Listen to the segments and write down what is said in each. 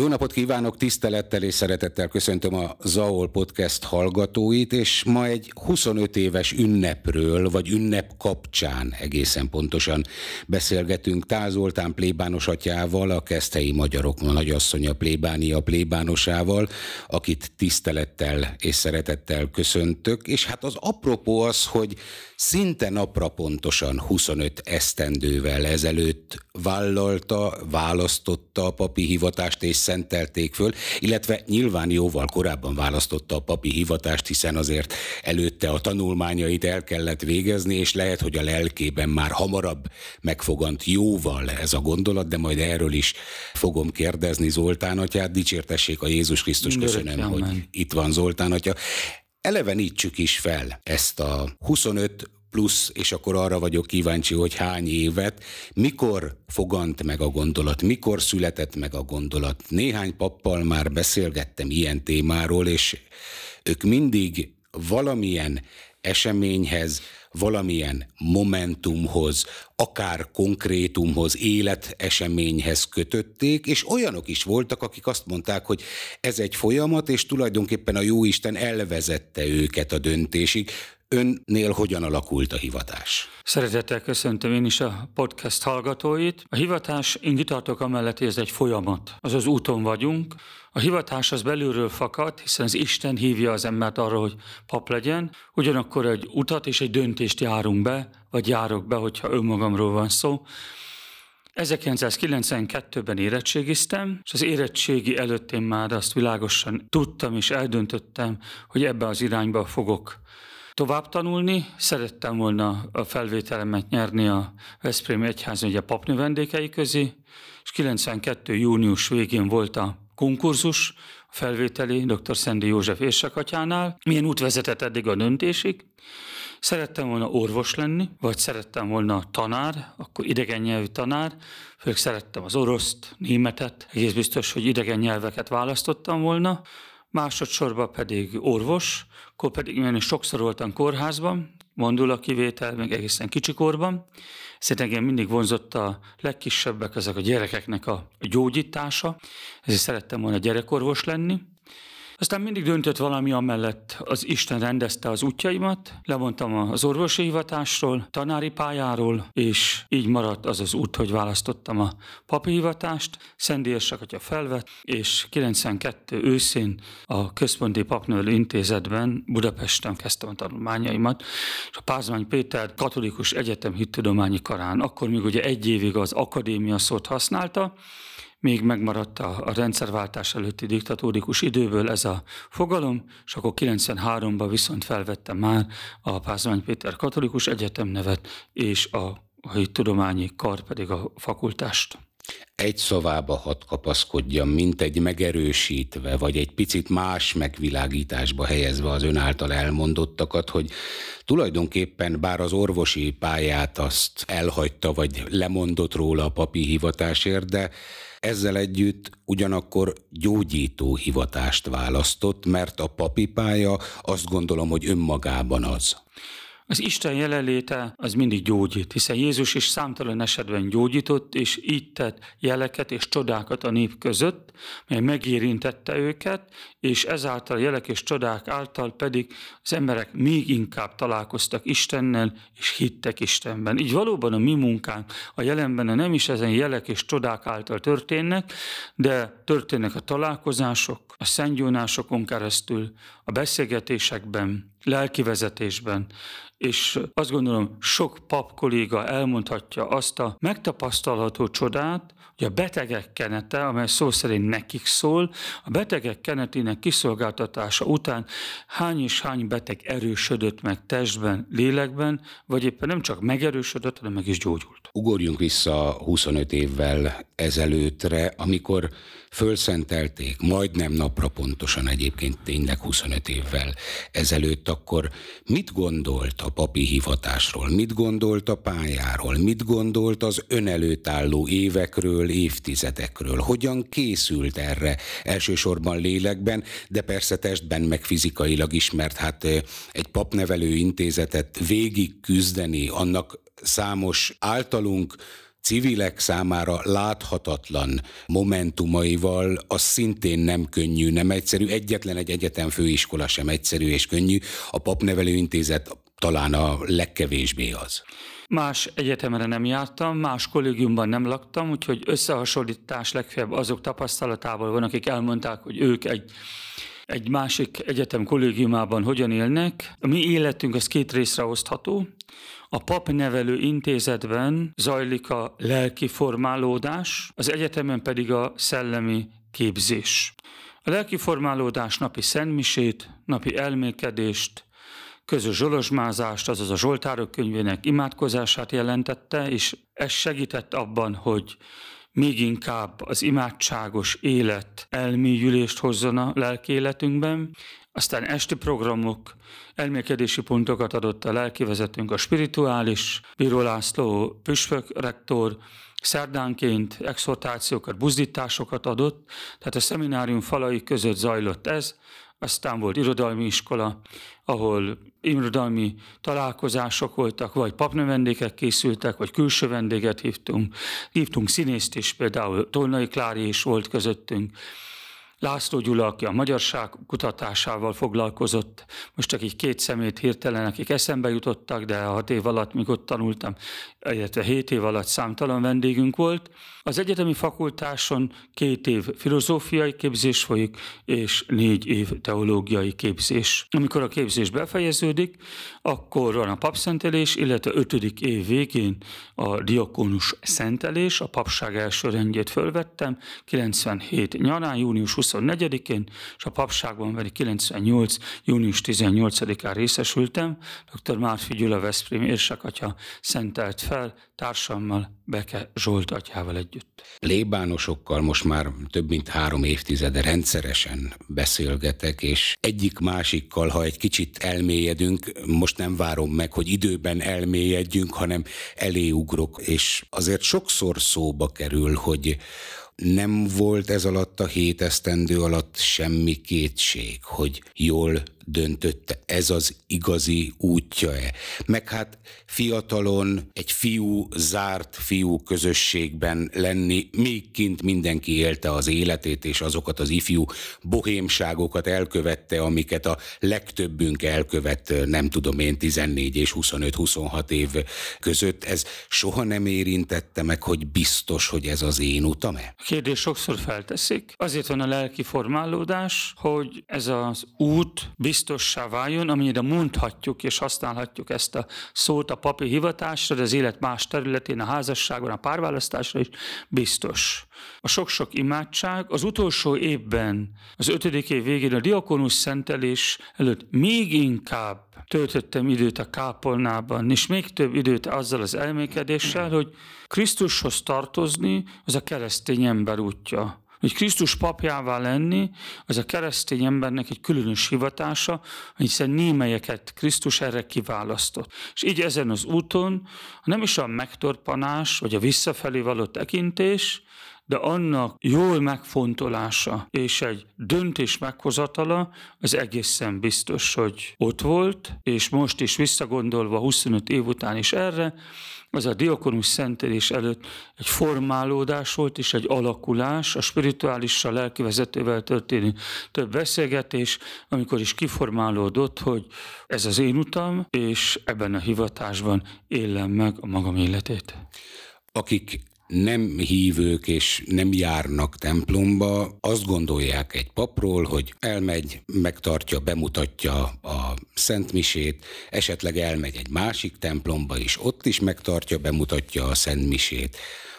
Jó napot kívánok, tisztelettel és szeretettel köszöntöm a Zaol Podcast hallgatóit, és ma egy 25 éves ünnepről, vagy ünnep kapcsán egészen pontosan beszélgetünk. Tál Zoltán plébános atyával, a Keszthelyi Magyarok nagyasszonya plébánia plébánosával, akit tisztelettel és szeretettel köszöntök, és hát az apropó az, hogy szinte napra pontosan 25 esztendővel ezelőtt vállalta, választotta a papi hivatást és szentelték föl, illetve nyilván jóval korábban választotta a papi hivatást, hiszen azért előtte a tanulmányait el kellett végezni, és lehet, hogy a lelkében már hamarabb megfogant jóval ez a gondolat, de majd erről is fogom kérdezni Zoltán atyát. Dicsértessék a Jézus Krisztus, köszönöm, hogy itt van Zoltán atya. Elevenítsük is fel ezt a 25 plusz, és akkor arra vagyok kíváncsi, hogy hány évet, mikor fogant meg a gondolat, mikor született meg a gondolat. Néhány pappal már beszélgettem ilyen témáról, és ők mindig valamilyen eseményhez, valamilyen momentumhoz, akár konkrétumhoz, életeseményhez kötötték, és olyanok is voltak, akik azt mondták, hogy ez egy folyamat, és tulajdonképpen a Jóisten elvezette őket a döntésig. Önnél hogyan alakult a hivatás? Szeretettel köszöntöm én is a podcast hallgatóit. A hivatás, én kitartok amellett, hogy ez egy folyamat. Az úton vagyunk. A hivatás az belülről fakad, hiszen az Isten hívja az embert arra, hogy pap legyen. Ugyanakkor egy utat és egy döntést járunk be, vagy járok be, hogyha önmagamról van szó. 1992-ben érettségiztem, és az érettségi előtt én már azt világosan tudtam és eldöntöttem, hogy ebbe az irányba fogok tovább tanulni. Szerettem volna a felvételemet nyerni a Veszprém Egyház a papnövendékei közé, és 92. június végén volt a konkurzus, a felvételi dr. Szendi József érsekatyánál. Milyen út vezetett eddig a döntésig? Szerettem volna orvos lenni, vagy szerettem volna tanár, akkor idegen nyelvű tanár, főleg szerettem az oroszt, németet, egész biztos, hogy idegen nyelveket választottam volna, másodszorban pedig orvos, akkor pedig én sokszor voltam kórházban, mondul kivétel, még egészen kicsikorban. Szerintem engem mindig vonzott a legkisebbek, ezek a gyerekeknek a gyógyítása, ezért szerettem volna gyerekorvos lenni. Aztán mindig döntött valami amellett, az Isten rendezte az útjaimat, lemondtam az orvosi hivatásról, tanári pályáról, és így maradt az az út, hogy választottam a papi hivatást, Szendélyesek atya felvett, és 92 őszén a Központi Papnövelő Intézetben Budapesten kezdtem a tanulmányaimat, és a Pázmány Péter Katolikus Egyetem Hittudományi Karán, akkor még ugye egy évig az akadémia szót használta, még megmaradt a, a rendszerváltás előtti diktatórikus időből ez a fogalom, és akkor 93-ban viszont felvettem már a Pázmány Péter Katolikus Egyetem nevet, és a, a tudományi kar pedig a fakultást egy szavába hat kapaszkodjam, mint egy megerősítve, vagy egy picit más megvilágításba helyezve az ön által elmondottakat, hogy tulajdonképpen bár az orvosi pályát azt elhagyta, vagy lemondott róla a papi hivatásért, de ezzel együtt ugyanakkor gyógyító hivatást választott, mert a papipája azt gondolom, hogy önmagában az. Az Isten jelenléte az mindig gyógyít, hiszen Jézus is számtalan esetben gyógyított, és így tett jeleket és csodákat a nép között, mely megérintette őket, és ezáltal jelek és csodák által pedig az emberek még inkább találkoztak Istennel, és hittek Istenben. Így valóban a mi munkánk a jelenben nem is ezen jelek és csodák által történnek, de történnek a találkozások, a szentgyónásokon keresztül, a beszélgetésekben, lelkivezetésben, és azt gondolom, sok pap kolléga elmondhatja azt a megtapasztalható csodát, hogy a betegek kenete, amely szó szerint nekik szól, a betegek kenetének kiszolgáltatása után hány és hány beteg erősödött meg testben, lélekben, vagy éppen nem csak megerősödött, hanem meg is gyógyult. Ugorjunk vissza 25 évvel ezelőttre, amikor fölszentelték, majdnem napra pontosan egyébként tényleg 25 évvel ezelőtt, akkor mit gondolt a papi hivatásról, mit gondolt a pályáról, mit gondolt az ön előtt álló évekről, évtizedekről, hogyan készült erre elsősorban lélekben, de persze testben meg fizikailag is, mert hát egy papnevelő intézetet végig küzdeni, annak számos általunk civilek számára láthatatlan momentumaival, az szintén nem könnyű, nem egyszerű. Egyetlen egy egyetem főiskola sem egyszerű és könnyű. A papnevelőintézet talán a legkevésbé az. Más egyetemre nem jártam, más kollégiumban nem laktam, úgyhogy összehasonlítás legfeljebb azok tapasztalatából van, akik elmondták, hogy ők egy egy másik egyetem kollégiumában hogyan élnek. A mi életünk az két részre osztható. A papnevelő intézetben zajlik a lelki formálódás, az egyetemen pedig a szellemi képzés. A lelki formálódás napi szentmisét, napi elmékedést, közös zsolozsmázást, azaz a Zsoltárok könyvének imádkozását jelentette, és ez segített abban, hogy még inkább az imádságos élet elmélyülést hozzon a lelki életünkben, aztán esti programok, elmélkedési pontokat adott a lelkivezetőnk, a spirituális, Bíró László püspök rektor, szerdánként exhortációkat, buzdításokat adott, tehát a szeminárium falai között zajlott ez, aztán volt irodalmi iskola, ahol irodalmi találkozások voltak, vagy papnövendékek készültek, vagy külső vendéget hívtunk. Hívtunk színészt is, például Tolnai Klári is volt közöttünk. László Gyula, aki a magyarság kutatásával foglalkozott, most csak így két szemét hirtelen, akik eszembe jutottak, de hat év alatt, míg ott tanultam, illetve hét év alatt számtalan vendégünk volt. Az egyetemi fakultáson két év filozófiai képzés folyik, és négy év teológiai képzés. Amikor a képzés befejeződik, akkor van a papszentelés, illetve ötödik év végén a diakonus szentelés, a papság első rendjét fölvettem, 97 nyarán, június 24-én, és a papságban pedig 98. június 18-án részesültem. Dr. Márfi Gyula Veszprém érsekatya szentelt fel, társammal, Beke Zsolt atyával együtt. Lébánosokkal most már több mint három évtizede rendszeresen beszélgetek, és egyik másikkal, ha egy kicsit elmélyedünk, most nem várom meg, hogy időben elmélyedjünk, hanem eléugrok, és azért sokszor szóba kerül, hogy nem volt ez alatt a hét esztendő alatt semmi kétség, hogy jól döntötte, ez az igazi útja-e. Meg hát fiatalon egy fiú, zárt fiú közösségben lenni, még kint mindenki élte az életét, és azokat az ifjú bohémságokat elkövette, amiket a legtöbbünk elkövet, nem tudom én, 14 és 25-26 év között. Ez soha nem érintette meg, hogy biztos, hogy ez az én utam-e? A kérdés sokszor felteszik. Azért van a lelki formálódás, hogy ez az út biztos biztossá váljon, amire mondhatjuk és használhatjuk ezt a szót a papi hivatásra, de az élet más területén, a házasságon, a párválasztásra is biztos. A sok-sok imádság az utolsó évben, az ötödik év végén a diakonus szentelés előtt még inkább töltöttem időt a kápolnában, és még több időt azzal az elmékedéssel, hogy Krisztushoz tartozni, az a keresztény ember útja hogy Krisztus papjává lenni, az a keresztény embernek egy különös hivatása, hiszen némelyeket Krisztus erre kiválasztott. És így ezen az úton nem is a megtorpanás, vagy a visszafelé való tekintés, de annak jól megfontolása és egy döntés meghozatala az egészen biztos, hogy ott volt, és most is visszagondolva 25 év után is erre, az a diakonus szentelés előtt egy formálódás volt, és egy alakulás, a spirituálissal, lelki vezetővel történő több beszélgetés, amikor is kiformálódott, hogy ez az én utam, és ebben a hivatásban élem meg a magam életét. Akik nem hívők és nem járnak templomba, azt gondolják egy papról, hogy elmegy, megtartja, bemutatja a szentmisét, esetleg elmegy egy másik templomba, és ott is megtartja, bemutatja a szentmisét.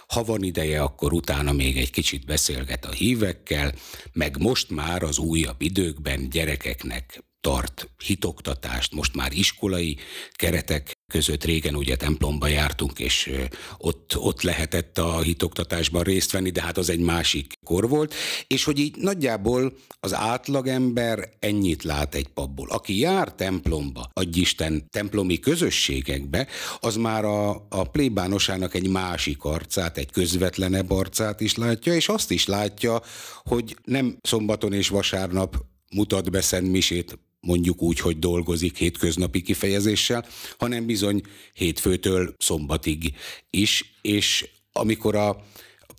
Ha van ideje, akkor utána még egy kicsit beszélget a hívekkel, meg most már az újabb időkben gyerekeknek tart hitoktatást, most már iskolai keretek között régen ugye templomba jártunk, és ott, ott lehetett a hitoktatásban részt venni, de hát az egy másik kor volt, és hogy így nagyjából az átlagember ennyit lát egy papból. Aki jár templomba, adj Isten templomi közösségekbe, az már a, a plébánosának egy másik arcát, egy közvetlenebb arcát is látja, és azt is látja, hogy nem szombaton és vasárnap mutat be Szent Misét mondjuk úgy, hogy dolgozik hétköznapi kifejezéssel, hanem bizony hétfőtől szombatig is, és amikor a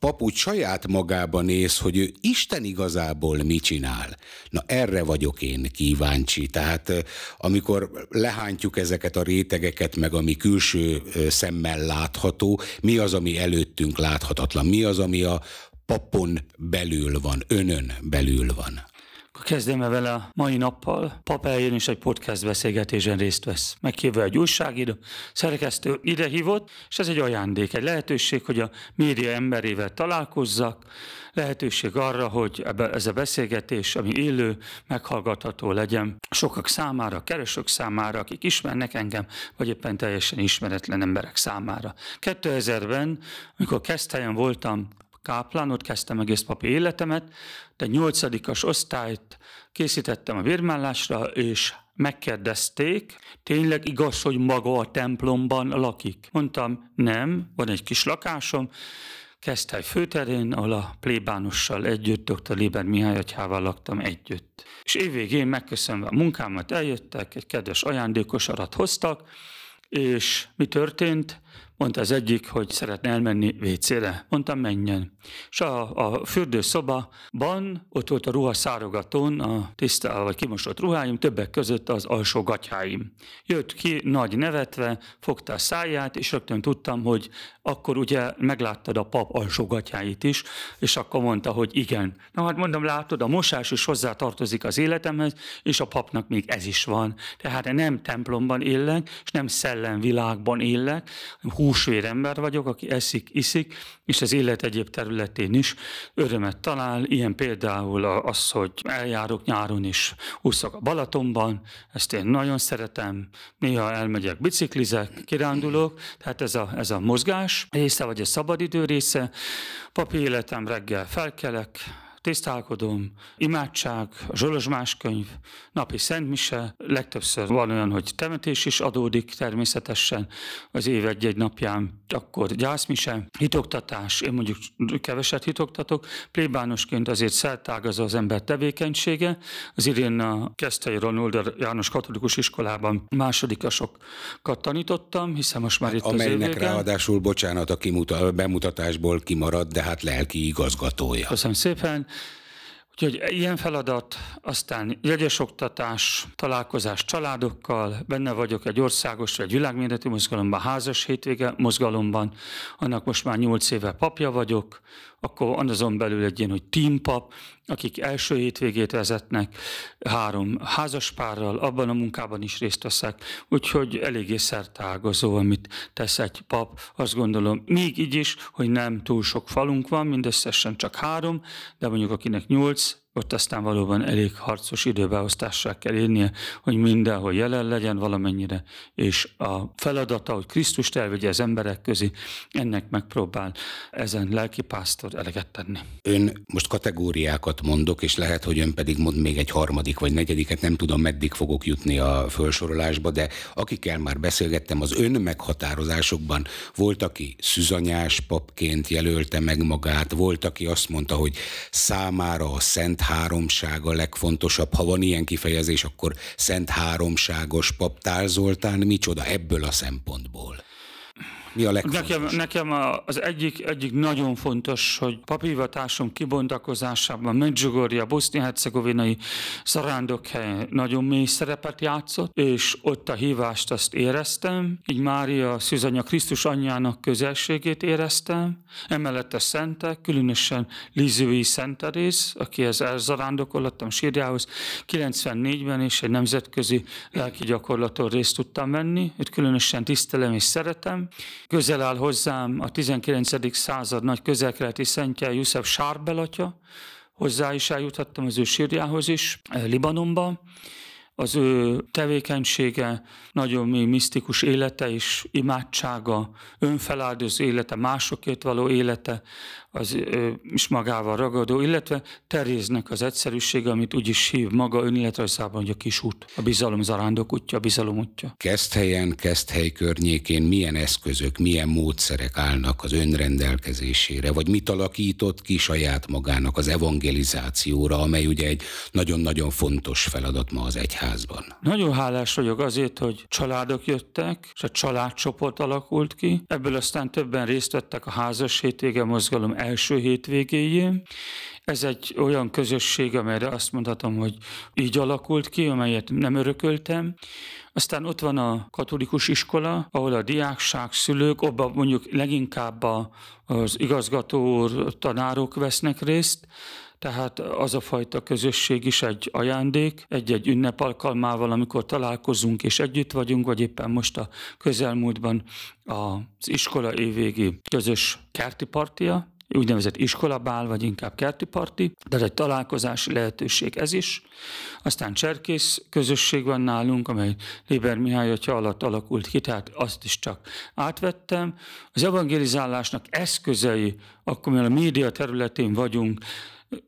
pap úgy saját magába néz, hogy ő Isten igazából mit csinál. Na erre vagyok én kíváncsi. Tehát amikor lehántjuk ezeket a rétegeket, meg ami külső szemmel látható, mi az, ami előttünk láthatatlan, mi az, ami a papon belül van, önön belül van. Kezdem vele a mai nappal. Pap eljön és egy podcast beszélgetésen részt vesz. Meghívva egy újságíró, szerkesztő ide hívott, és ez egy ajándék, egy lehetőség, hogy a média emberével találkozzak, lehetőség arra, hogy ebbe, ez a beszélgetés, ami élő, meghallgatható legyen sokak számára, keresők számára, akik ismernek engem, vagy éppen teljesen ismeretlen emberek számára. 2000-ben, amikor kezdhelyen voltam káplán, ott kezdtem egész papi életemet, de nyolcadikas osztályt készítettem a vérmállásra, és megkérdezték, tényleg igaz, hogy maga a templomban lakik? Mondtam, nem, van egy kis lakásom, Keszthely főterén, ahol a plébánossal együtt, dr. Léber Mihály atyával laktam együtt. És évvégén megköszönve a munkámat eljöttek, egy kedves ajándékosarat hoztak, és mi történt? Mondta az egyik, hogy szeretne elmenni WC-re. Mondtam, menjen. És a, a fürdőszobaban ott volt a ruha szárogatón, a tiszta vagy kimosott ruháim, többek között az alsó gatyáim. Jött ki nagy nevetve, fogta a száját, és rögtön tudtam, hogy akkor ugye megláttad a pap alsó gatyáit is, és akkor mondta, hogy igen. Na hát mondom, látod, a mosás is hozzá tartozik az életemhez, és a papnak még ez is van. Tehát nem templomban élek, és nem szellemvilágban élek, húsvér ember vagyok, aki eszik, iszik, és az élet egyéb területén is örömet talál, ilyen például az, hogy eljárok nyáron is, úszok a Balatonban, ezt én nagyon szeretem, néha elmegyek, biciklizek, kirándulok, tehát ez a, ez a mozgás része, vagy a szabadidő része. Papi életem reggel felkelek, tisztálkodom, imádság, a Zsolozsmás könyv, napi szentmise, legtöbbször van olyan, hogy temetés is adódik természetesen az év egy-egy napján, akkor gyászmise, hitoktatás, én mondjuk keveset hitoktatok, plébánosként azért szertágazza az ember tevékenysége, az idén a Keszthelyi Ronald János Katolikus Iskolában másodikasokat tanítottam, hiszen most már itt Amelynek az ráadásul, bocsánat, a kimuta, bemutatásból kimarad, de hát lelki igazgatója. Köszönöm szépen. Úgyhogy ilyen feladat, aztán jegyes oktatás, találkozás családokkal, benne vagyok egy országos vagy világméretű mozgalomban, házas hétvége mozgalomban, annak most már nyolc éve papja vagyok, akkor azon belül egy ilyen, hogy teampap, akik első hétvégét vezetnek, három házaspárral, abban a munkában is részt veszek, úgyhogy eléggé szertágazó, amit tesz egy pap. Azt gondolom, még így is, hogy nem túl sok falunk van, mindösszesen csak három, de mondjuk akinek nyolc, ott aztán valóban elég harcos időbeosztással kell érnie, hogy mindenhol jelen legyen valamennyire, és a feladata, hogy Krisztust elvegye az emberek közé, ennek megpróbál ezen lelkipásztor eleget tenni. Ön most kategóriákat mondok, és lehet, hogy ön pedig mond még egy harmadik vagy negyediket, nem tudom, meddig fogok jutni a felsorolásba, de akikkel már beszélgettem, az ön meghatározásokban volt, aki szüzanyás papként jelölte meg magát, volt, aki azt mondta, hogy számára a szent Szent Háromság a legfontosabb. Ha van ilyen kifejezés, akkor Szent Háromságos paptár Zoltán micsoda ebből a szempontból? Mi a Nekem, nekem az egyik, egyik nagyon fontos, hogy papírvatásom kibontakozásában Medjugorje, bosznia-hercegovinai zarándokhely nagyon mély szerepet játszott, és ott a hívást azt éreztem, így Mária Szűzanya Krisztus anyjának közelségét éreztem, emellett a szentek, különösen Lizői Szenterész, akihez elzarándokolottam sírjához, 94-ben is egy nemzetközi lelki gyakorlaton részt tudtam venni, őt különösen tisztelem és szeretem, Közel áll hozzám a 19. század nagy közelkeleti szentje, Jussef Sárbel atya, hozzá is eljuthattam az ő sírjához is, eh, Libanonba. Az ő tevékenysége, nagyon mély misztikus élete és imádsága, önfeláldozó élete, másokért való élete, az is magával ragadó, illetve Teréznek az egyszerűség, amit úgy is hív maga önéletrajzában, hogy a kis út, a bizalom zarándok útja, a bizalom útja. Keszthelyen, Keszthely környékén milyen eszközök, milyen módszerek állnak az önrendelkezésére, vagy mit alakított ki saját magának az evangelizációra, amely ugye egy nagyon-nagyon fontos feladat ma az egyházban. Nagyon hálás vagyok azért, hogy családok jöttek, és a családcsoport alakult ki. Ebből aztán többen részt vettek a házas hétvége mozgalom első hétvégéjén. Ez egy olyan közösség, amelyre azt mondhatom, hogy így alakult ki, amelyet nem örököltem. Aztán ott van a katolikus iskola, ahol a diákság, szülők, abban mondjuk leginkább az igazgató tanárok vesznek részt, tehát az a fajta közösség is egy ajándék, egy-egy ünnep alkalmával, amikor találkozunk és együtt vagyunk, vagy éppen most a közelmúltban az iskola évvégi közös kerti partia, úgynevezett iskolabál, vagy inkább kerti parti, de egy találkozási lehetőség ez is. Aztán cserkész közösség van nálunk, amely Léber Mihály atya alatt alakult ki, tehát azt is csak átvettem. Az evangelizálásnak eszközei, akkor mi a média területén vagyunk,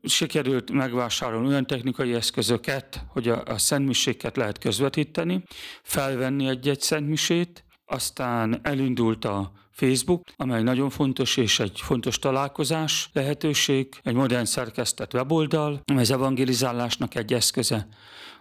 sikerült megvásárolni olyan technikai eszközöket, hogy a, a szentmiséket lehet közvetíteni, felvenni egy-egy szentmisét, aztán elindult a Facebook, amely nagyon fontos és egy fontos találkozás lehetőség, egy modern szerkesztett weboldal, amely az evangelizálásnak egy eszköze.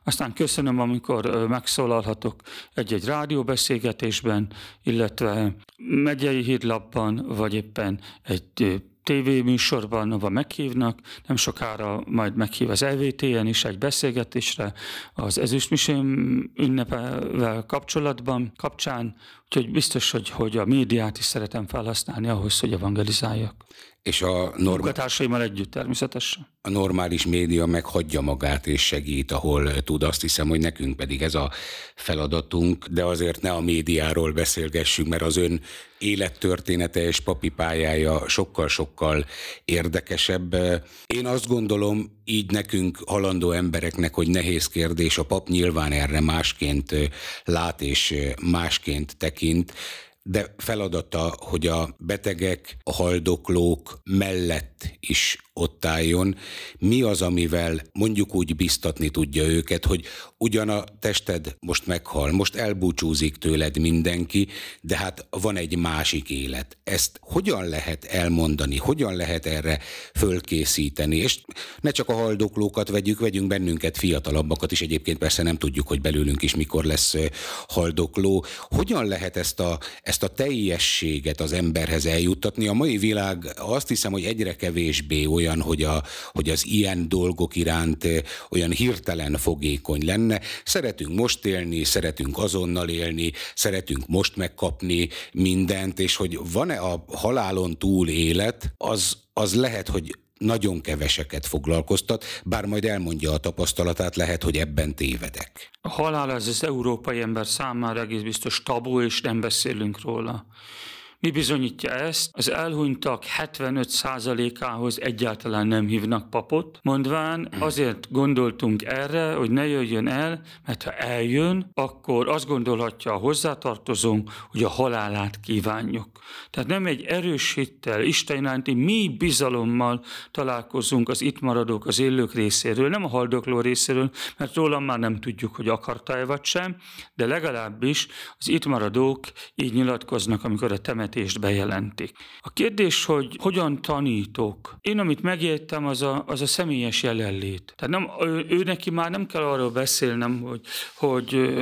Aztán köszönöm, amikor megszólalhatok egy-egy rádióbeszélgetésben, illetve megyei hírlapban, vagy éppen egy tévéműsorban, ahol meghívnak, nem sokára majd meghív az LVT-en is egy beszélgetésre az ezüstmisém ünnepevel kapcsolatban, kapcsán, úgyhogy biztos, hogy, hogy a médiát is szeretem felhasználni ahhoz, hogy evangelizáljak. És a normál... együtt természetesen. A normális média meghagyja magát és segít, ahol tud. Azt hiszem, hogy nekünk pedig ez a feladatunk, de azért ne a médiáról beszélgessünk, mert az ön élettörténete és papi pályája sokkal-sokkal érdekesebb. Én azt gondolom, így nekünk halandó embereknek, hogy nehéz kérdés, a pap nyilván erre másként lát és másként tekint, de feladata, hogy a betegek, a haldoklók mellett is ott álljon, mi az, amivel mondjuk úgy biztatni tudja őket, hogy ugyan a tested most meghal, most elbúcsúzik tőled mindenki, de hát van egy másik élet. Ezt hogyan lehet elmondani, hogyan lehet erre fölkészíteni, és ne csak a haldoklókat vegyük, vegyünk bennünket fiatalabbakat is, egyébként persze nem tudjuk, hogy belőlünk is mikor lesz haldokló. Hogyan lehet ezt a, ezt a teljességet az emberhez eljuttatni? A mai világ azt hiszem, hogy egyre kevésbé olyan, hogy, a, hogy az ilyen dolgok iránt olyan hirtelen fogékony lenne. Szeretünk most élni, szeretünk azonnal élni, szeretünk most megkapni mindent, és hogy van-e a halálon túl élet, az, az lehet, hogy nagyon keveseket foglalkoztat, bár majd elmondja a tapasztalatát, lehet, hogy ebben tévedek. A halál az az európai ember számára egész biztos tabu, és nem beszélünk róla. Mi bizonyítja ezt? Az elhunytak 75%-ához egyáltalán nem hívnak papot, mondván azért gondoltunk erre, hogy ne jöjjön el, mert ha eljön, akkor azt gondolhatja a hozzátartozónk, hogy a halálát kívánjuk. Tehát nem egy erős hittel, Isten iránti mi bizalommal találkozunk az itt maradók, az élők részéről, nem a haldokló részéről, mert rólam már nem tudjuk, hogy akarta-e vagy sem, de legalábbis az itt maradók így nyilatkoznak, amikor a temet vezetést bejelentik. A kérdés, hogy hogyan tanítok. Én, amit megértem, az a, az a személyes jelenlét. Tehát nem, ő, ő neki már nem kell arról beszélnem, hogy, hogy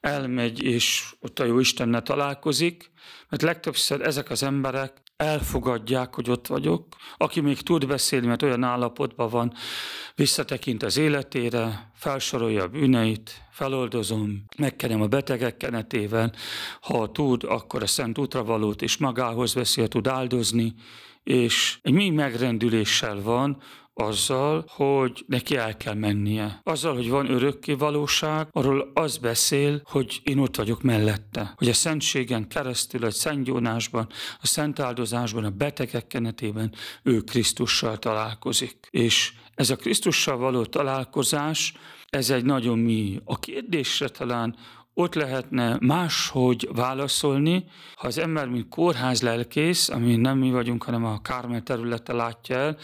elmegy és ott a jó Istennel találkozik, mert legtöbbször ezek az emberek elfogadják, hogy ott vagyok. Aki még tud beszélni, mert olyan állapotban van, visszatekint az életére, felsorolja a bűneit, feloldozom, megkenem a betegek kenetével, ha tud, akkor a szent útravalót is magához veszi, ha tud áldozni, és egy mi megrendüléssel van, azzal, hogy neki el kell mennie. Azzal, hogy van örökké valóság, arról az beszél, hogy én ott vagyok mellette. Hogy a szentségen keresztül, a szentgyónásban, a szent áldozásban, a betegek kenetében ő Krisztussal találkozik. És ez a Krisztussal való találkozás, ez egy nagyon mi. A kérdésre talán ott lehetne máshogy válaszolni, ha az ember, mint kórház lelkész, ami nem mi vagyunk, hanem a Kármel területe látja el,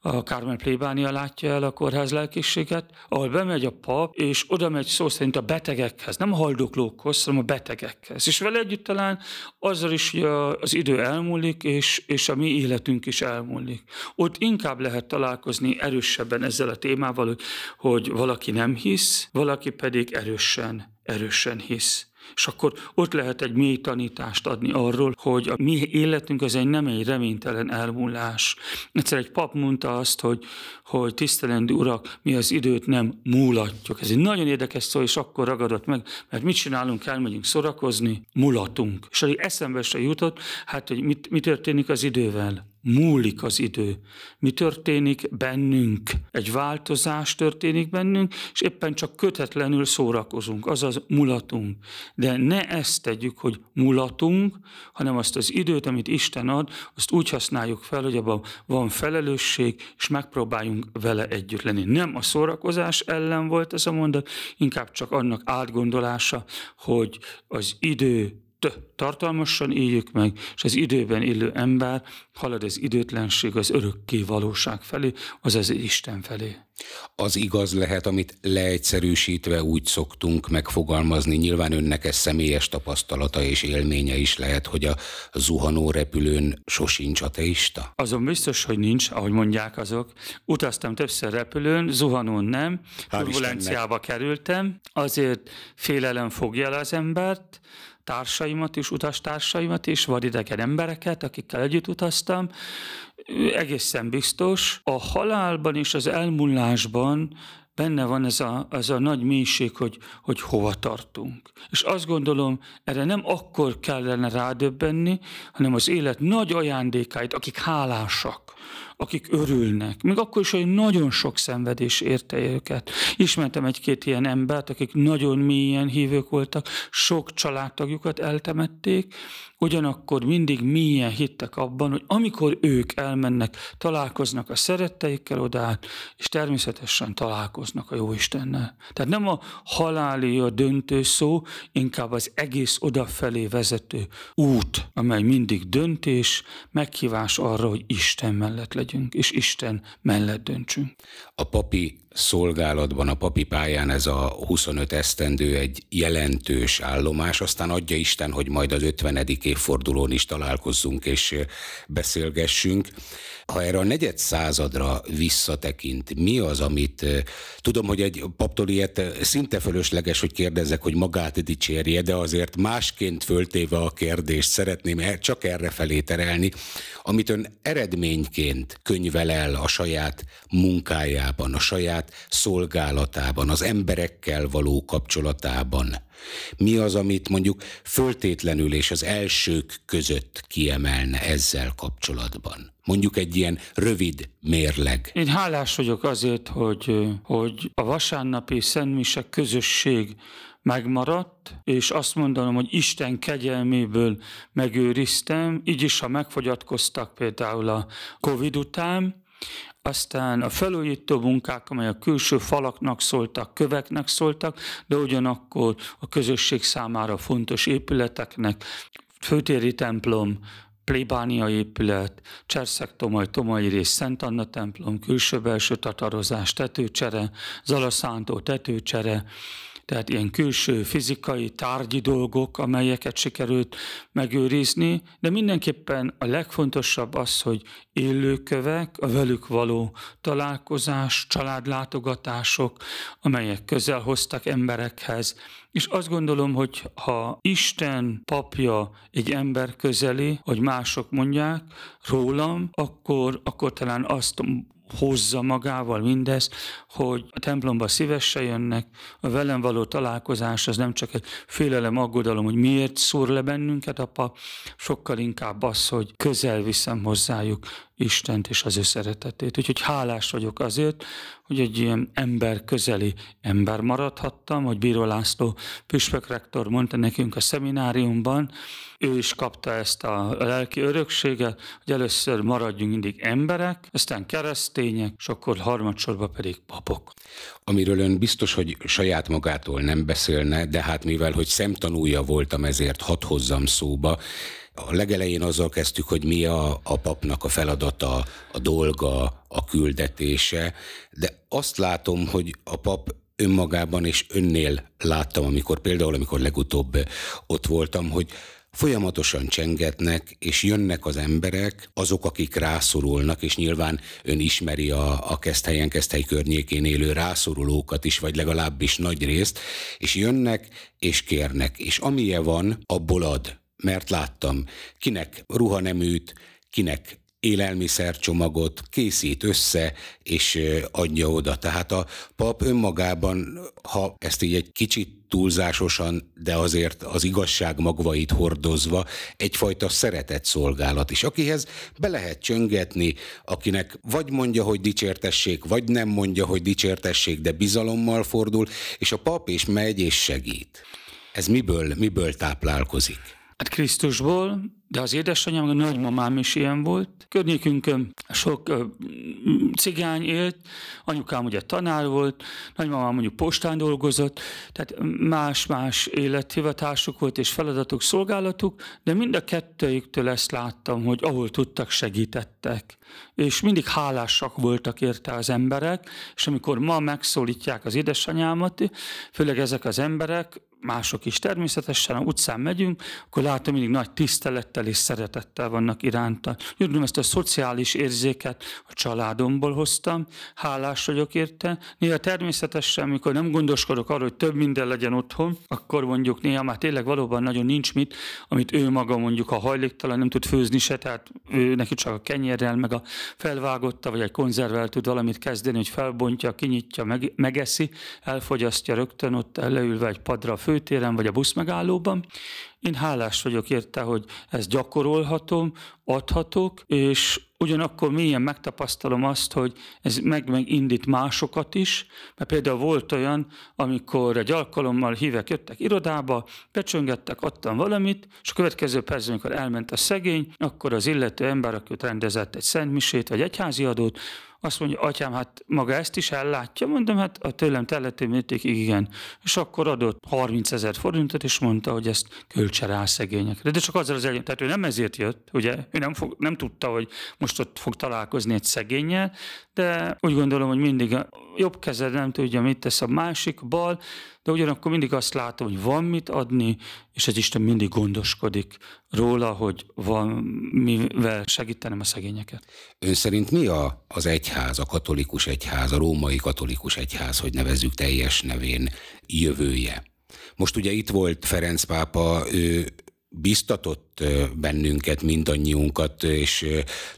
a Kármel plébánia látja el a kórház lelkészséget, ahol bemegy a pap, és oda megy szó szerint a betegekhez, nem a haldoklókhoz, hanem a betegekhez. És vele együtt talán azzal is, hogy az idő elmúlik, és, és a mi életünk is elmúlik. Ott inkább lehet találkozni erősebben ezzel a témával, hogy valaki nem hisz, valaki pedig erősen, erősen hisz. És akkor ott lehet egy mély tanítást adni arról, hogy a mi életünk az egy nem egy reménytelen elmúlás. Egyszer egy pap mondta azt, hogy, hogy tisztelendő urak, mi az időt nem múlatjuk. Ez egy nagyon érdekes szó, és akkor ragadott meg, mert mit csinálunk, elmegyünk szorakozni, mulatunk. És addig eszembe se jutott, hát, hogy mit, mi történik az idővel múlik az idő. Mi történik bennünk? Egy változás történik bennünk, és éppen csak kötetlenül szórakozunk, azaz mulatunk. De ne ezt tegyük, hogy mulatunk, hanem azt az időt, amit Isten ad, azt úgy használjuk fel, hogy abban van felelősség, és megpróbáljunk vele együtt lenni. Nem a szórakozás ellen volt ez a mondat, inkább csak annak átgondolása, hogy az idő tartalmasan éljük meg, és az időben élő ember halad az időtlenség az örökké valóság felé, azaz Isten felé. Az igaz lehet, amit leegyszerűsítve úgy szoktunk megfogalmazni, nyilván önnek ez személyes tapasztalata és élménye is lehet, hogy a zuhanó repülőn sosincs ateista? Azon biztos, hogy nincs, ahogy mondják azok. Utaztam többször repülőn, zuhanón nem, turbulenciába kerültem, azért félelem fogja el az embert, társaimat is, utastársaimat is, vadidegen embereket, akikkel együtt utaztam. Egészen biztos. A halálban és az elmúlásban benne van ez a, ez a nagy mélység, hogy, hogy hova tartunk. És azt gondolom, erre nem akkor kellene rádöbbenni, hanem az élet nagy ajándékáit, akik hálásak, akik örülnek. Még akkor is, hogy nagyon sok szenvedés érte őket. Ismertem egy-két ilyen embert, akik nagyon mélyen hívők voltak, sok családtagjukat eltemették, ugyanakkor mindig mélyen hittek abban, hogy amikor ők elmennek, találkoznak a szeretteikkel odát, és természetesen találkoznak a Jóistennel. Tehát nem a haláli a döntő szó, inkább az egész odafelé vezető út, amely mindig döntés, meghívás arra, hogy Isten mellett legyünk, és Isten mellett döntsünk. A papi szolgálatban, a papi pályán ez a 25 esztendő egy jelentős állomás, aztán adja Isten, hogy majd az 50. évfordulón is találkozzunk és beszélgessünk. Ha erre a negyed századra visszatekint, mi az, amit tudom, hogy egy paptól ilyet szinte fölösleges, hogy kérdezzek, hogy magát dicsérje, de azért másként föltéve a kérdést szeretném e- csak erre felé terelni, amit ön eredményként könyvel el a saját munkájában, a saját szolgálatában, az emberekkel való kapcsolatában. Mi az, amit mondjuk föltétlenül és az elsők között kiemelne ezzel kapcsolatban? Mondjuk egy ilyen rövid mérleg. Én hálás vagyok azért, hogy, hogy a vasárnapi szentmisek közösség megmaradt, és azt mondanom, hogy Isten kegyelméből megőriztem, így is, ha megfogyatkoztak például a Covid után, aztán a felújító munkák, amely a külső falaknak szóltak, köveknek szóltak, de ugyanakkor a közösség számára fontos épületeknek, főtéri templom, plébánia épület, Cserszeg Tomaj, Tomai rész, Szent Anna templom, külső-belső tatarozás, tetőcsere, Zalaszántó tetőcsere, tehát ilyen külső fizikai, tárgyi dolgok, amelyeket sikerült megőrizni, de mindenképpen a legfontosabb az, hogy élőkövek, a velük való találkozás, családlátogatások, amelyek közel hoztak emberekhez, és azt gondolom, hogy ha Isten papja egy ember közeli, hogy mások mondják rólam, akkor, akkor talán azt hozza magával mindez, hogy a templomba szívesen jönnek, a velem való találkozás az nem csak egy félelem, aggodalom, hogy miért szúr le bennünket apa, sokkal inkább az, hogy közel viszem hozzájuk Istent és az ő szeretetét. Úgyhogy hálás vagyok azért, hogy egy ilyen ember közeli ember maradhattam, hogy Bíró László püspök rektor mondta nekünk a szemináriumban, ő is kapta ezt a lelki örökséget, hogy először maradjunk mindig emberek, aztán keresztények, és akkor harmadsorban pedig papok. Amiről ön biztos, hogy saját magától nem beszélne, de hát mivel, hogy szemtanúja voltam, ezért hadd hozzam szóba, a legelején azzal kezdtük, hogy mi a, a papnak a feladata, a dolga, a küldetése, de azt látom, hogy a pap önmagában és önnél láttam, amikor például, amikor legutóbb ott voltam, hogy folyamatosan csengetnek, és jönnek az emberek, azok, akik rászorulnak, és nyilván ön ismeri a, a Keszthelyen, Keszthely környékén élő rászorulókat is, vagy legalábbis nagy részt, és jönnek és kérnek, és amilyen van, abból ad mert láttam, kinek ruhaneműt, kinek élelmiszercsomagot készít össze, és adja oda. Tehát a pap önmagában, ha ezt így egy kicsit túlzásosan, de azért az igazság magvait hordozva egyfajta szeretett szolgálat is, akihez be lehet csöngetni, akinek vagy mondja, hogy dicsértessék, vagy nem mondja, hogy dicsértessék, de bizalommal fordul, és a pap is megy és segít. Ez miből, miből táplálkozik? Hát Krisztusból, de az édesanyám, a nagymamám is ilyen volt. Környékünkön sok ö, cigány élt, anyukám ugye tanár volt, nagymamám mondjuk postán dolgozott, tehát más-más élethivatásuk volt és feladatuk, szolgálatuk, de mind a kettőjüktől ezt láttam, hogy ahol tudtak, segítettek. És mindig hálásak voltak érte az emberek, és amikor ma megszólítják az édesanyámat, főleg ezek az emberek, mások is természetesen, ha utcán megyünk, akkor látom, mindig nagy tisztelettel és szeretettel vannak iránta. Jönnöm ezt a szociális érzéket a családomból hoztam, hálás vagyok érte. Néha természetesen, amikor nem gondoskodok arról, hogy több minden legyen otthon, akkor mondjuk néha már tényleg valóban nagyon nincs mit, amit ő maga mondjuk a hajléktalan nem tud főzni se, tehát ő neki csak a kenyérrel, meg a felvágotta, vagy egy konzervvel tud valamit kezdeni, hogy felbontja, kinyitja, meg, megeszi, elfogyasztja rögtön ott leülve egy padra főtéren vagy a buszmegállóban. Én hálás vagyok érte, hogy ezt gyakorolhatom, adhatok, és ugyanakkor mélyen megtapasztalom azt, hogy ez meg megindít másokat is, mert például volt olyan, amikor egy alkalommal hívek jöttek irodába, becsöngettek, adtam valamit, és a következő percben, amikor elment a szegény, akkor az illető ember, aki rendezett egy szentmisét vagy egyházi adót, azt mondja, atyám, hát maga ezt is ellátja? Mondom, hát a tőlem telhető mértékig igen. És akkor adott 30 ezer forintot, és mondta, hogy ezt költse rá szegényekre. De csak azzal az elég, tehát ő nem ezért jött, ugye, ő nem, fog, nem tudta, hogy most ott fog találkozni egy szegényel, de úgy gondolom, hogy mindig a jobb kezed nem tudja, mit tesz a másik, bal, de ugyanakkor mindig azt látom, hogy van mit adni, és az Isten mindig gondoskodik róla, hogy van mivel segítenem a szegényeket. Ön szerint mi a, az egyház, a katolikus egyház, a római katolikus egyház, hogy nevezzük teljes nevén, jövője? Most ugye itt volt Ferenc pápa, ő biztatott bennünket, mindannyiunkat, és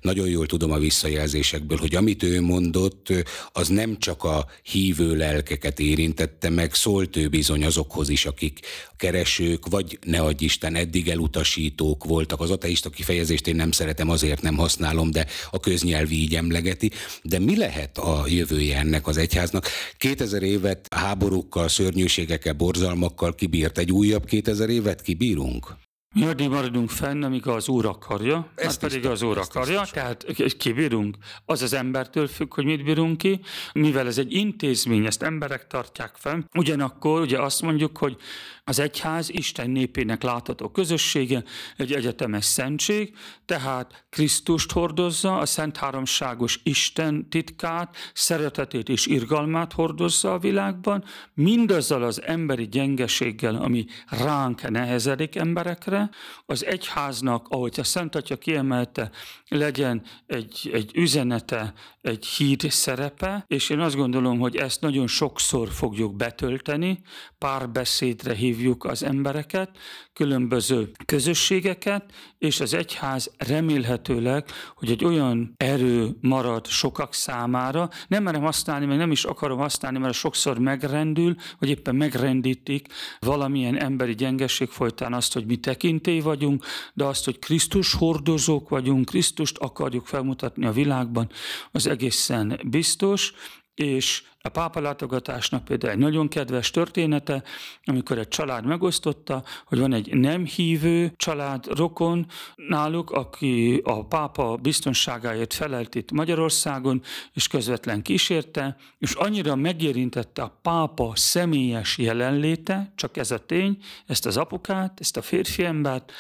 nagyon jól tudom a visszajelzésekből, hogy amit ő mondott, az nem csak a hívő lelkeket érintette meg, szólt ő bizony azokhoz is, akik keresők, vagy ne adj Isten, eddig elutasítók voltak. Az ateista kifejezést én nem szeretem, azért nem használom, de a köznyelvi így emlegeti. De mi lehet a jövője ennek az egyháznak? 2000 évet háborúkkal, szörnyűségekkel, borzalmakkal kibírt, egy újabb 2000 évet kibírunk? Mi addig maradunk fenn, amíg az Úr akarja, ez pedig az Úr akarja, tehát kibírunk. Az az embertől függ, hogy mit bírunk ki, mivel ez egy intézmény, ezt emberek tartják fenn. Ugyanakkor ugye azt mondjuk, hogy az egyház Isten népének látható közössége, egy egyetemes szentség, tehát Krisztust hordozza, a Szent Háromságos Isten titkát, szeretetét és irgalmát hordozza a világban, mindazzal az emberi gyengeséggel, ami ránk nehezedik emberekre, az egyháznak, ahogy a Szent Atya kiemelte, legyen egy, egy üzenete, egy híd szerepe, és én azt gondolom, hogy ezt nagyon sokszor fogjuk betölteni, párbeszédre hívjuk az embereket, különböző közösségeket, és az egyház remélhetőleg, hogy egy olyan erő marad sokak számára, nem merem használni, meg nem is akarom használni, mert sokszor megrendül, vagy éppen megrendítik valamilyen emberi gyengesség folytán azt, hogy mi tekint, tekintély vagyunk, de azt, hogy Krisztus hordozók vagyunk, Krisztust akarjuk felmutatni a világban, az egészen biztos, és a pápa látogatásnak például egy nagyon kedves története, amikor egy család megosztotta, hogy van egy nem hívő család, rokon náluk, aki a pápa biztonságáért felelt itt Magyarországon, és közvetlen kísérte, és annyira megérintette a pápa személyes jelenléte, csak ez a tény, ezt az apukát, ezt a férfi embert,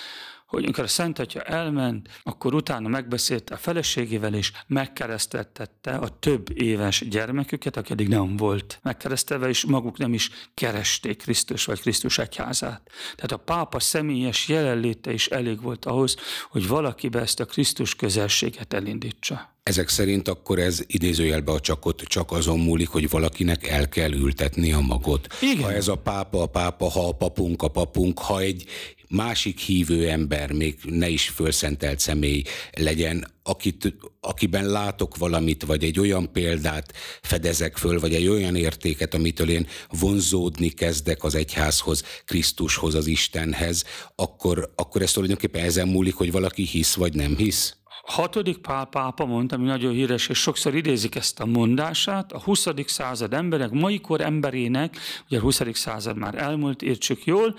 hogy amikor a Szent Atya elment, akkor utána megbeszélte a feleségével, és megkereszteltette a több éves gyermeküket, aki eddig nem volt megkeresztelve, és maguk nem is keresték Krisztus vagy Krisztus egyházát. Tehát a pápa személyes jelenléte is elég volt ahhoz, hogy valakibe ezt a Krisztus közelséget elindítsa. Ezek szerint akkor ez idézőjelbe a csakot csak azon múlik, hogy valakinek el kell ültetni a magot. Igen. Ha ez a pápa, a pápa, ha a papunk, a papunk, ha egy másik hívő ember, még ne is fölszentelt személy legyen, akit, akiben látok valamit, vagy egy olyan példát fedezek föl, vagy egy olyan értéket, amitől én vonzódni kezdek az egyházhoz, Krisztushoz, az Istenhez, akkor, akkor ez tulajdonképpen ezen múlik, hogy valaki hisz, vagy nem hisz? hatodik Pál pápa mondta, ami nagyon híres, és sokszor idézik ezt a mondását, a 20. század emberek, mai kor emberének, ugye a 20. század már elmúlt, értsük jól,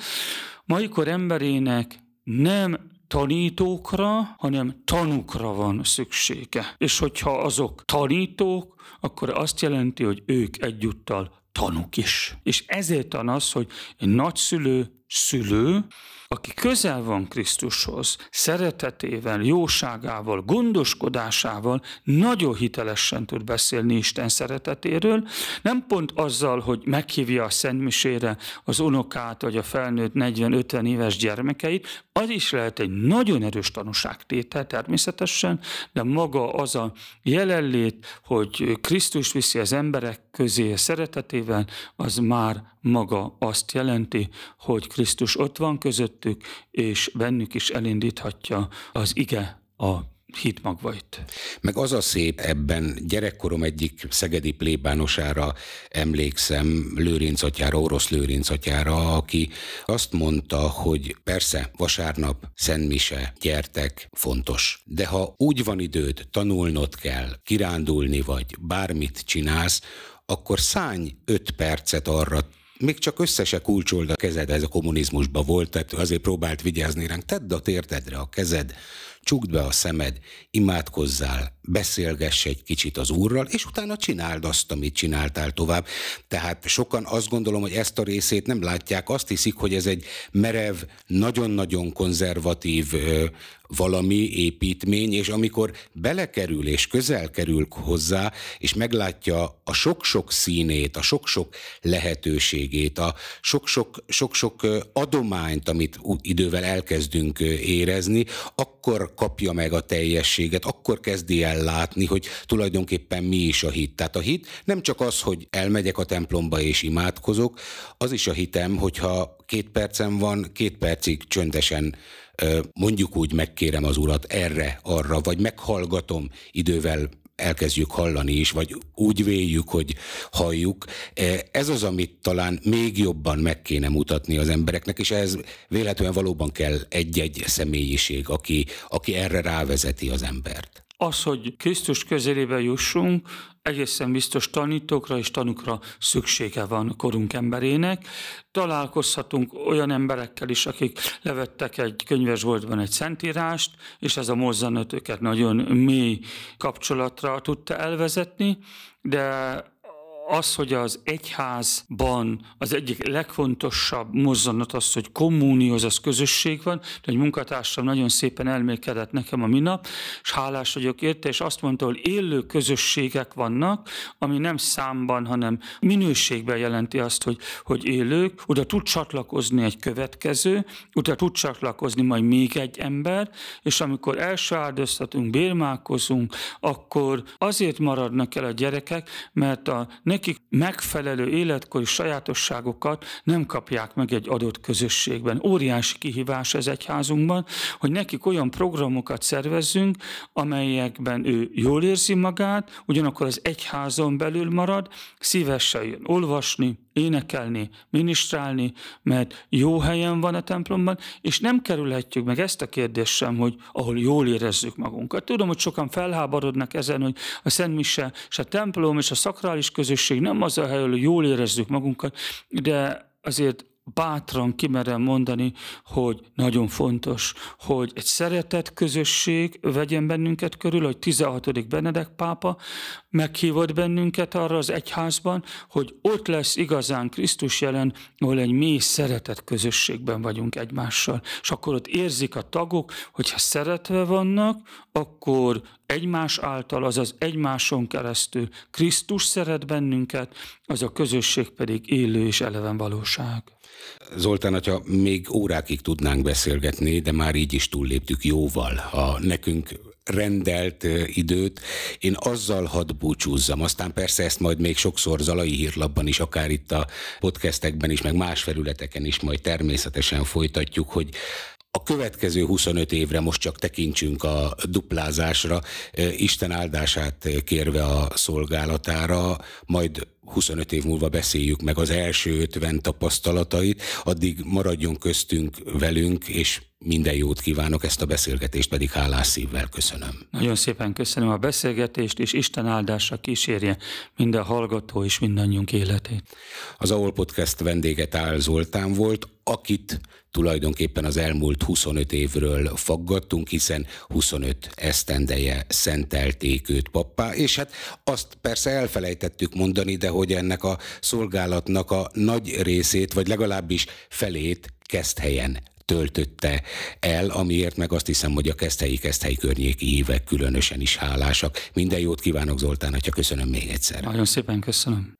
mai kor emberének nem tanítókra, hanem tanukra van szüksége. És hogyha azok tanítók, akkor azt jelenti, hogy ők egyúttal tanuk is. És ezért van az, hogy egy nagyszülő, szülő, aki közel van Krisztushoz, szeretetével, jóságával, gondoskodásával nagyon hitelesen tud beszélni Isten szeretetéről, nem pont azzal, hogy meghívja a Szentmisére az unokát vagy a felnőtt 40-50 éves gyermekeit, az is lehet egy nagyon erős tanúságtétel természetesen, de maga az a jelenlét, hogy Krisztus viszi az emberek közé szeretetével, az már maga azt jelenti, hogy Krisztus ott van közöttük, és bennük is elindíthatja az ige a hit magvait. Meg az a szép ebben, gyerekkorom egyik szegedi plébánosára emlékszem, Lőrinc atyára, orosz Lőrinc atyára, aki azt mondta, hogy persze, vasárnap, szentmise, gyertek, fontos. De ha úgy van időd, tanulnod kell, kirándulni vagy, bármit csinálsz, akkor szány öt percet arra, még csak össze se kulcsold a kezed, ez a kommunizmusban volt, tehát azért próbált vigyázni ránk, tedd a térdedre a kezed, csukd be a szemed, imádkozzál, beszélgess egy kicsit az Úrral, és utána csináld azt, amit csináltál tovább. Tehát sokan azt gondolom, hogy ezt a részét nem látják, azt hiszik, hogy ez egy merev, nagyon-nagyon konzervatív valami építmény, és amikor belekerül és közel kerül hozzá, és meglátja a sok-sok színét, a sok-sok lehetőségét, a sok-sok adományt, amit idővel elkezdünk érezni, akkor kapja meg a teljességet, akkor kezdi el látni, hogy tulajdonképpen mi is a hit. Tehát a hit nem csak az, hogy elmegyek a templomba és imádkozok, az is a hitem, hogyha két percem van, két percig csöndesen mondjuk úgy megkérem az urat erre, arra, vagy meghallgatom idővel elkezdjük hallani is, vagy úgy véljük, hogy halljuk. Ez az, amit talán még jobban meg kéne mutatni az embereknek, és ez véletlenül valóban kell egy-egy személyiség, aki, aki erre rávezeti az embert. Az, hogy Krisztus közelébe jussunk, egészen biztos tanítókra és tanukra szüksége van korunk emberének. Találkozhatunk olyan emberekkel is, akik levettek egy könyvesboltban egy szentírást, és ez a mozzanat őket nagyon mély kapcsolatra tudta elvezetni, de az, hogy az egyházban az egyik legfontosabb mozzanat az, hogy kommuníhoz, az közösség van, de egy munkatársam nagyon szépen elmélkedett nekem a minap, és hálás vagyok érte, és azt mondta, hogy élő közösségek vannak, ami nem számban, hanem minőségben jelenti azt, hogy, hogy élők, oda tud csatlakozni egy következő, oda tud csatlakozni majd még egy ember, és amikor első áldoztatunk, bérmálkozunk, akkor azért maradnak el a gyerekek, mert a nekik megfelelő életkori sajátosságokat nem kapják meg egy adott közösségben. Óriási kihívás ez egyházunkban, hogy nekik olyan programokat szervezzünk, amelyekben ő jól érzi magát, ugyanakkor az egyházon belül marad, szívesen jön olvasni, énekelni, ministrálni, mert jó helyen van a templomban, és nem kerülhetjük meg ezt a kérdést sem, hogy ahol jól érezzük magunkat. Tudom, hogy sokan felháborodnak ezen, hogy a Szent Mise és a templom és a szakrális közösség nem az a hely, ahol jól érezzük magunkat, de azért bátran kimerem mondani, hogy nagyon fontos, hogy egy szeretett közösség vegyen bennünket körül, hogy 16. Benedek pápa meghívott bennünket arra az egyházban, hogy ott lesz igazán Krisztus jelen, ahol egy mély szeretett közösségben vagyunk egymással. És akkor ott érzik a tagok, hogyha szeretve vannak, akkor egymás által, azaz egymáson keresztül Krisztus szeret bennünket, az a közösség pedig élő és eleven valóság. Zoltán, hogyha még órákig tudnánk beszélgetni, de már így is túlléptük jóval a nekünk rendelt időt, én azzal hadd búcsúzzam. Aztán persze ezt majd még sokszor Zalai hírlapban is, akár itt a podcastekben is, meg más felületeken is majd természetesen folytatjuk, hogy a következő 25 évre most csak tekintsünk a duplázásra, Isten áldását kérve a szolgálatára, majd 25 év múlva beszéljük meg az első 50 tapasztalatait, addig maradjon köztünk velünk, és minden jót kívánok, ezt a beszélgetést pedig hálás szívvel köszönöm. Nagyon szépen köszönöm a beszélgetést, és Isten áldása kísérje minden hallgató és mindannyiunk életét. Az AOL Podcast vendége Tál Zoltán volt, akit tulajdonképpen az elmúlt 25 évről faggattunk, hiszen 25 esztendeje szentelték őt pappá, és hát azt persze elfelejtettük mondani, de hogy ennek a szolgálatnak a nagy részét, vagy legalábbis felét helyen töltötte el, amiért meg azt hiszem, hogy a keszthelyi keszthelyi környéki évek különösen is hálásak. Minden jót kívánok Zoltán, hogyha köszönöm még egyszer. Nagyon szépen köszönöm.